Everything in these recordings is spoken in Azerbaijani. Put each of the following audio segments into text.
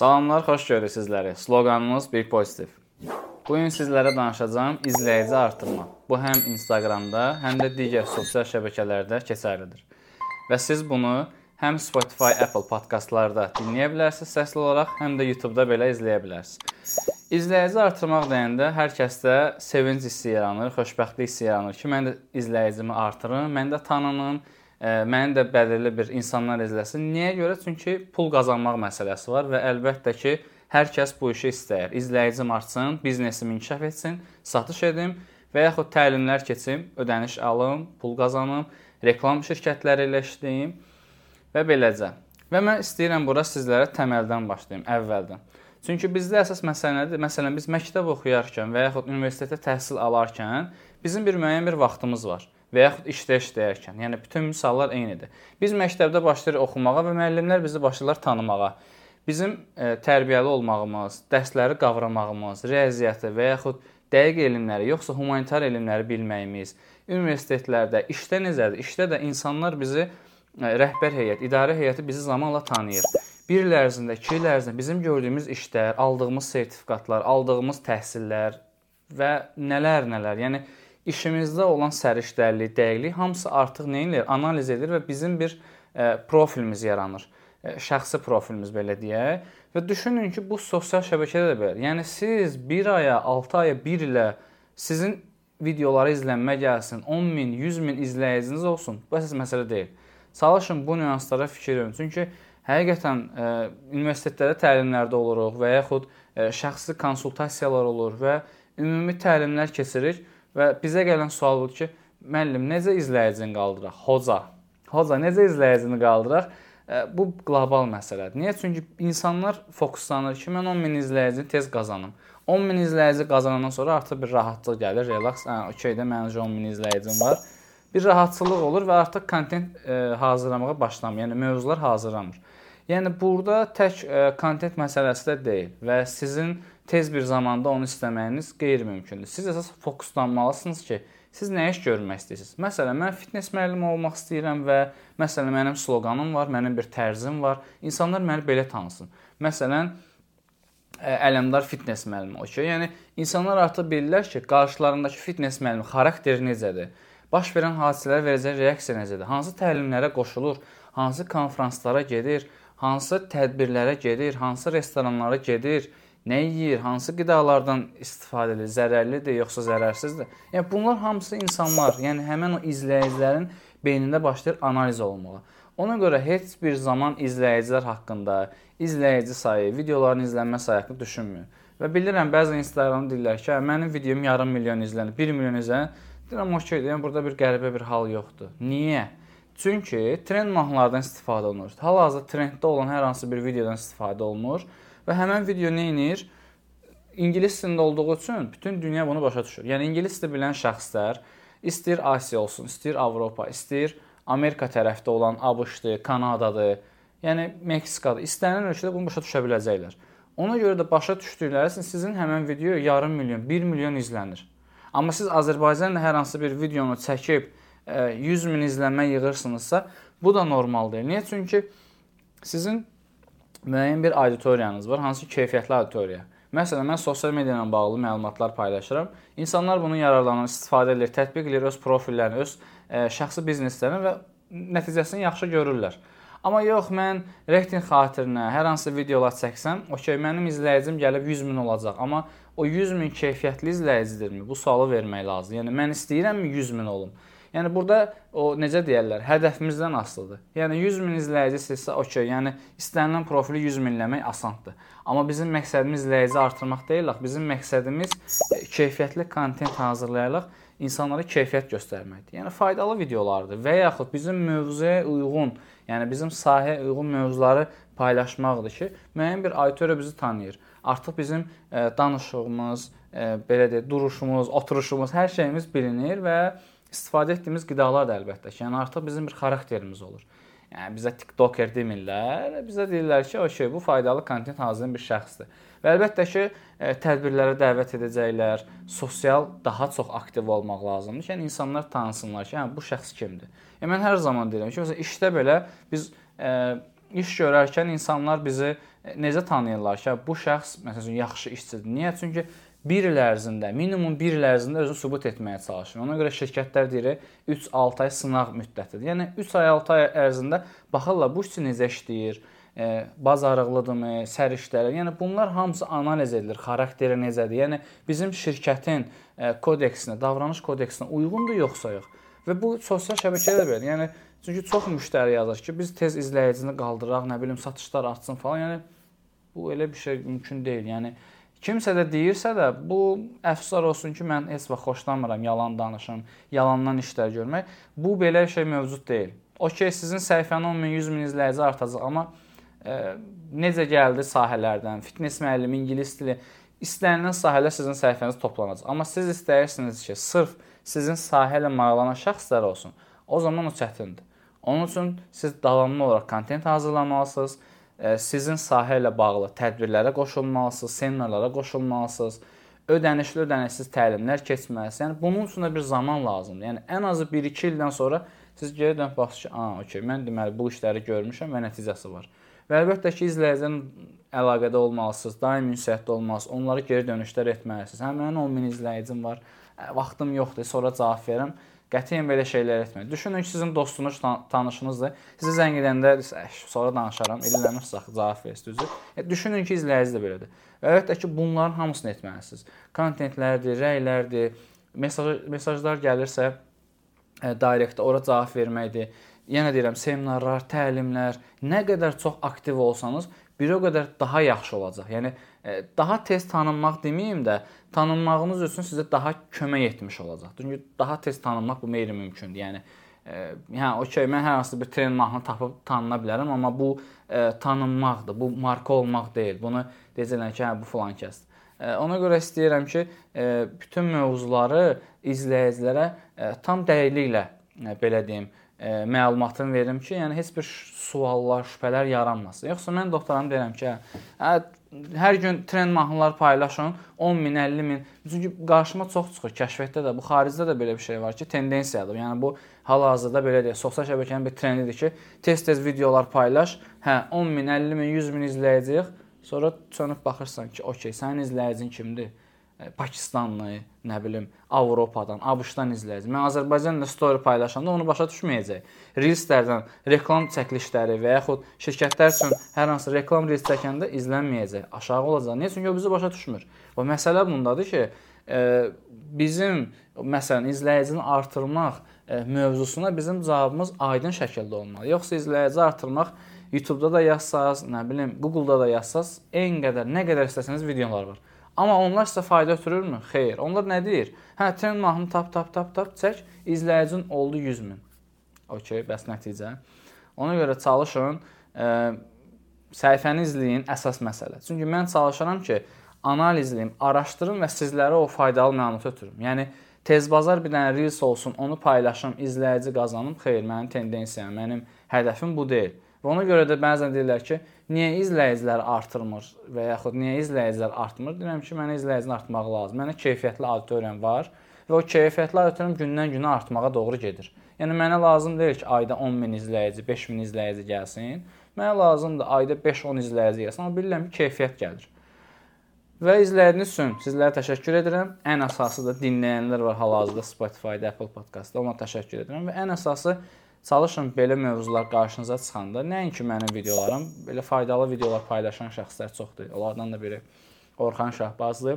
Salamlar, xoş görürük sizləri. Sloqanımız bir pozitiv. Bu gün sizlərə danışacağım izləyici artırma. Bu həm Instagramda, həm də digər sosial şəbəkələrdə keçərlidir. Və siz bunu həm Spotify, Apple podkastlarda dinləyə bilərsiniz səsli olaraq, həm də YouTube-da belə izləyə bilərsiniz. İzləyici artırmaq deyəndə hər kəsdə sevinc hissi yaranır, xoşbəxtlik hissi yaranır ki, mən də izləyicimi artırım, mən də tanınım, məni də bəlirli bir insanlar izləsin. Niyə görə? Çünki pul qazanmaq məsələsi var və əlbəttə ki, hər kəs bu işi istəyir. İzləyicim artsın, biznesim inkişaf etsin, satış edim və yaxud təlimlər keçim, ödəniş alım, pul qazanım, reklam şirkətləri ilə işləyim və beləcə. Və mən istəyirəm bura sizlərə təməldən başlayım, əvvəldən. Çünki bizdə əsas məsələ nədir? Məsələn, biz məktəb oxuyarkən və yaxud universitetdə təhsil alarkən bizim bir müəyyən bir vaxtımız var və yaxud işdə işləyərkən. Yəni bütün misallar eynidir. Biz məktəbdə başlayırıq oxumağa və müəllimlər bizi başlayırlar tanımağa. Bizim e, tərbiyəli olmağımız, dərsləri qavramağımız, riyaziyyatı və yaxud dəqiq elmləri, yoxsa humanitar elmləri bilməyimiz, universitetlərdə, işdə necədir? İşdə də insanlar bizi e, rəhbər heyət, idarə heyəti bizi zamanla tanıyır. 1 il ərzində, 2 il ərzində bizim gördüyümüz işlər, aldığımız sertifikatlar, aldığımız təhsillər və nələr-nələr. Yəni işimizdə olan səriştəlilik, dəqiqlik hamısı artıq nə edir? Analiz edir və bizim bir ə, profilimiz yaranır. Ə, şəxsi profilimiz belə deyək. Və düşünün ki, bu sosial şəbəkədə də belə. Yəni siz 1 aya, 6 aya, 1 ilə sizin videoları izlənmə gəlsin, 10 min, 100 min izləyiciniz olsun. Bu əsas məsələ deyil. Çalışın bu nüanslara fikir verin. Çünki həqiqətən ə, universitetlərdə təlimlərdə oluruq və yaxud ə, şəxsi konsultasiyalar olur və ümumi təlimlər keçirik Və bizə gələn sual budur ki, müəllim, necə izləyicini qaldıraq? Hoca. Hoca necə izləyicini qaldıraq? Bu qlobal məsələdir. Niyə? Çünki insanlar fokuslanır ki, mən 10 min izləyicini tez qazanım. 10 min izləyici qazanandan sonra artıq bir rahatlıq gəlir, relax, hə, okeydə məncə 10 min izləyicim var. Bir rahatçılıq olur və artıq kontent hazırlamağa başlamır. Yəni mövzular hazırlanır. Yəni burada tək kontent məsələsi də deyil və sizin tez bir zamanda onu istəməyiniz qeyri-mümkündür. Siz əsas fokuslanmalısınız ki, siz nə iş görmək istəyirsiniz? Məsələn, mən fitness müəllimi olmaq istəyirəm və məsələn mənim sloqanım var, mənim bir tərzim var. İnsanlar məni belə tanısın. Məsələn, Ələmdar fitness müəllimi. Okay? Yəni insanlar artıq bilirlər ki, qarşılarındakı fitness müəllimi xarakteri necədir? Baş verən hadisələrə verəcək reaksiya necədir? Hansı təlimlərə qoşulur? Hansı konfranslara gedir? Hansı tədbirlərə gedir? Hansı restoranlara gedir? Nə yeyir, hansı qidalardan istifadə edir, zərərlidir yoxsa zərərsizdir? Yəni bunlar hamısı insanlar, yəni həmin o izləyicilərin beynində başlayır analiz olunmağa. Ona görə heç bir zaman izləyicilər haqqında, izləyici sayı, videoların izlənmə sayı haqqında düşünməyin. Və bilirəm bəzi Instagramda deyirlər ki, mənim videom yarım milyon izlənir, 1 milyon izlənir. Deyirəm, okeydir, yəni burada bir qəribə bir hal yoxdur. Niyə? Çünki trend mahnılardan istifadə olunur. Hal-hazırda trenddə olan hər hansı bir videodan istifadə olunur Və həmin video nə edir? İngilis dilində olduğu üçün bütün dünya bunu başa düşür. Yəni ingilis dili bilən şəxslər istəyir Asiya olsun, istəyir Avropa, istəyir Amerika tərəfdə olan ABŞ-dır, Kanadadır, yəni Meksikadır. İstənilən ölkədə bunu başa düşə biləcəklər. Ona görə də başa düşdükləri sizin həmin video yarım milyon, 1 milyon izlənir. Amma siz Azərbaycanla hər hansı bir videonu çəkib 100 e, min izlənmə yığırsınızsa, bu da normal deyil. Niyə? Çünki sizin müəyyən bir auditoriyanız var, hansı keyfiyyətli auditoriya. Məsələn, mən sosial media ilə bağlı məlumatlar paylaşıram. İnsanlar bunu yararlanır, istifadə edir, tətbiq edir öz profillərini, öz ə, e, şəxsi bizneslərini və nəticəsini yaxşı görürlər. Amma yox, mən reytinq xatirinə hər hansı videolar çəksəm, okey, mənim izləyicim gəlib 100 min olacaq, amma o 100 min keyfiyyətli izləyicidirmi? Bu sualı vermək lazımdır. Yəni mən istəyirəmmi 100 min olum? Yəni burada o necə deyirlər, hədəfimizdən asılıdır. Yəni 100 min izləyici sizsə, okey, yəni istənilən profili 100 minləmək asandır. Amma bizim məqsədimiz izləyici artırmaq deyil, bizim məqsədimiz e, keyfiyyətli kontent hazırlayaraq insanlara keyfiyyət göstərməkdir. Yəni faydalı videolardır və yaxud bizim mövzuya uyğun, yəni bizim sahəyə uyğun mövzuları paylaşmaqdır ki, müəyyən bir auditoriya bizi tanıyır. Artıq bizim e, danışığımız, e, belə deyək, duruşumuz, oturuşumuz, hər şeyimiz bilinir və istifadə etdiyimiz qidalar da əlbəttə ki, yəni artıq bizim bir xarakterimiz olur. Yəni bizə TikToker demirlər, bizə deyirlər ki, okey, bu faydalı kontent hazırlayan bir şəxsdir. Və əlbəttə ki, e, tədbirlərə dəvət edəcəklər, sosial daha çox aktiv olmaq lazımdır ki, yəni insanlar tanısınlar ki, yəni bu şəxs kimdir. Yəni mən hər zaman deyirəm ki, məsələn işdə belə biz ə, e, iş görərkən insanlar bizi necə tanıyırlar ki, bu şəxs məsələn yaxşı işçidir. Niyə? Çünki 1 il ərzində, minimum 1 il ərzində özünü sübut etməyə çalışır. Ona görə şirkətlər deyir 3-6 ay sınaq müddətidir. Yəni 3 ay, 6 ay ərzində baxırlar bu işçi necə işləyir, e, bacarıqlıdırmı, səriştəli. Yəni bunlar hamısı analiz edilir. Xarakteri necədir? Yəni bizim şirkətin e, kodeksinə, davranış kodeksinə uyğundur yoxsa yox? Və bu sosial şəbəkədə belə. Yəni çünki çox müştəri yazır ki, biz tez izləyicini qaldıraq, nə bilim satışlar artsın falan. Yəni bu elə bir şey mümkün deyil. Yəni kimsə də deyirsə də bu əfsuslar olsun ki, mən heç vaxt xoşlanmıram yalan danışım, yalandan işlər görmək. Bu belə şey mövcud deyil. Okay, sizin səhifənin 10 min, 100 min izləyici artacaq, amma e, necə gəldi sahələrdən, fitness müəllimi, ingilis dili istənilən sahələr sizin səhifənizdə toplanacaq. Amma siz istəyirsiniz ki, sırf sizin sahə ilə maraqlanan şəxslər olsun. O zaman o çətindir. Onun üçün siz davamlı olaraq kontent hazırlamalısınız. Sizin sahə ilə bağlı tədbirlərə qoşulmalısınız, seminarlara qoşulmalısınız. Ödənişli, ödənişsiz təlimlər keçməlisiniz. Yəni bunun üçün də bir zaman lazımdır. Yəni ən azı 1-2 ildən sonra siz geri dönüb baxırsınız ki, "A, okey, mən deməli bu işləri görmüşəm və nəticəsi var." Və əlbəttə ki, izləyicinin əlaqədə olmalısınız, daim ünsiyyətdə olmalısınız, onlara geri dönüşlər etməlisiniz. Hə, mənim 10 min izləyicim var, vaxtım yoxdur, sonra cavab verirəm. Qətiyyən belə şeylər etməyin. Düşünün ki, sizin dostunuz, tanışınızdır. Sizə zəng edəndə sonra danışaram, illəmir cavab versiniz. E, düşünün ki, izləyici də belədir. Və əlbəttə ki, bunların hamısını etməlisiniz. Kontentlərdir, rəylərdir, mesaj mesajlar gəlirsə, e, direktdə ora cavab verməkdir. Yenə deyirəm, seminarlar, təlimlər, nə qədər çox aktiv olsanız, bir o qədər daha yaxşı olacaq. Yəni daha tez tanınmaq deməyim də, tanınmağınız üçün sizə daha kömək etmiş olacaq. Çünki daha tez tanınmaq bu qeyri-mümkündür. Yəni e, hə, okey, mən hər hansı bir trend mahnını tapıb tanına bilərəm, amma bu e, tanınmaqdır. Bu marka olmaq deyil. Bunu deyəcəklər ki, hə bu filan kəsdir. E, ona görə istəyirəm ki, e, bütün mövzuları izləyicilərə e, tam dəqiqliklə e, belə deyim, e, məlumatını verim ki, yəni heç bir suallar, şübhələr yaranmasın. Yoxsa mən doktoram deyirəm ki, hə, hər gün trend mahnılar paylaşın, 10 min, 50 min. Çünki qarşıma çox çıxır kəşfiyyatda da, bu xaricdə də belə bir şey var ki, tendensiyadır. Yəni bu hal-hazırda belə deyək, sosial şəbəkənin bir trendidir ki, tez-tez videolar paylaş. Hə, 10 min, 50 min, 100 min izləyəcəyik. Sonra çönüb baxırsan ki, okey, sənin izləyicin kimdir? Pakistanlı, nə bilim, Avropadan, ABŞ-dan izləyici. Mən Azərbaycanla story paylaşanda onu başa düşməyəcək. Reelslərdən reklam çəkilişləri və yaxud şirkətlər üçün hər hansı reklam reels çəkəndə izlənməyəcək, aşağı olacaq. Niyə? Çünki o bizi başa düşmür. Və məsələ bundadır ki, bizim məsələn izləyicini artırmaq mövzusuna bizim cavabımız aydın şəkildə olmalı. Yoxsa izləyici artırmaq YouTube-da da yazsaz, nə bilim, Google-da da yazsaz, eyni qədər, nə qədər istəsəniz videolar var. Amma onlar sizə fayda ötürürmü? Xeyr. Onlar nə deyir? Hə, trend mahnını tap tap tap tap çək, izləyicin oldu 100 min. Okay, bəs nəticə. Ona görə çalışın, ə, e, səhifəni izləyin, əsas məsələ. Çünki mən çalışıram ki, analizləyim, araşdırım və sizlərə o faydalı məlumat ötürüm. Yəni tez bazar bir dənə reels olsun, onu paylaşım, izləyici qazanım. Xeyr, mənim tendensiyam, mənim hədəfim bu deyil. Və ona görə də bəzən deyirlər ki, niyə izləyicilər artırmır və yaxud niyə izləyicilər artmır? Deyirəm ki, mənə izləyicinin artmağı lazım. Mənə keyfiyyətli auditoriyam var və o keyfiyyətli auditoriyam gündən-günə artmağa doğru gedir. Yəni mənə lazım deyil ki, ayda 10 min izləyici, 5 min izləyici gəlsin. Mənə lazımdır ayda 5-10 izləyici gəlsin, amma bilirəm ki, keyfiyyət gəlir. Və izlədiyiniz üçün sizlərə təşəkkür edirəm. Ən əsası da dinləyənlər var hal-hazırda Spotify-da, Apple Podcast-da. Ona təşəkkür edirəm və ən əsası Çalışın belə mövzular qarşınıza çıxanda nəinki mənim videolarım, belə faydalı videolar paylaşan şəxslər çoxdur. Onlardan da biri Orxan Şahbazlı.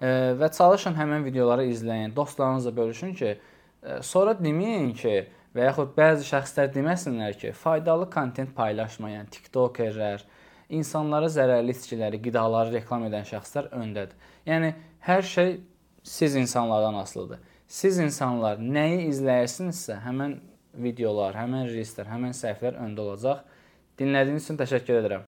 E, və çalışın həmin videoları izləyin, dostlarınızla bölüşün ki, e, sonra deməyin ki, və yaxud bəzi şəxslər deməsinlər ki, faydalı kontent paylaşmayan TikTokerlər, insanlara zərərli içkiləri, qidaları reklam edən şəxslər öndədir. Yəni hər şey siz insanlardan asılıdır. Siz insanlar nəyi izləyirsinizsə, həmin videolar, həmin reelslər, həmin səhifələr öndə olacaq. Dinlədiyiniz üçün təşəkkür edirəm.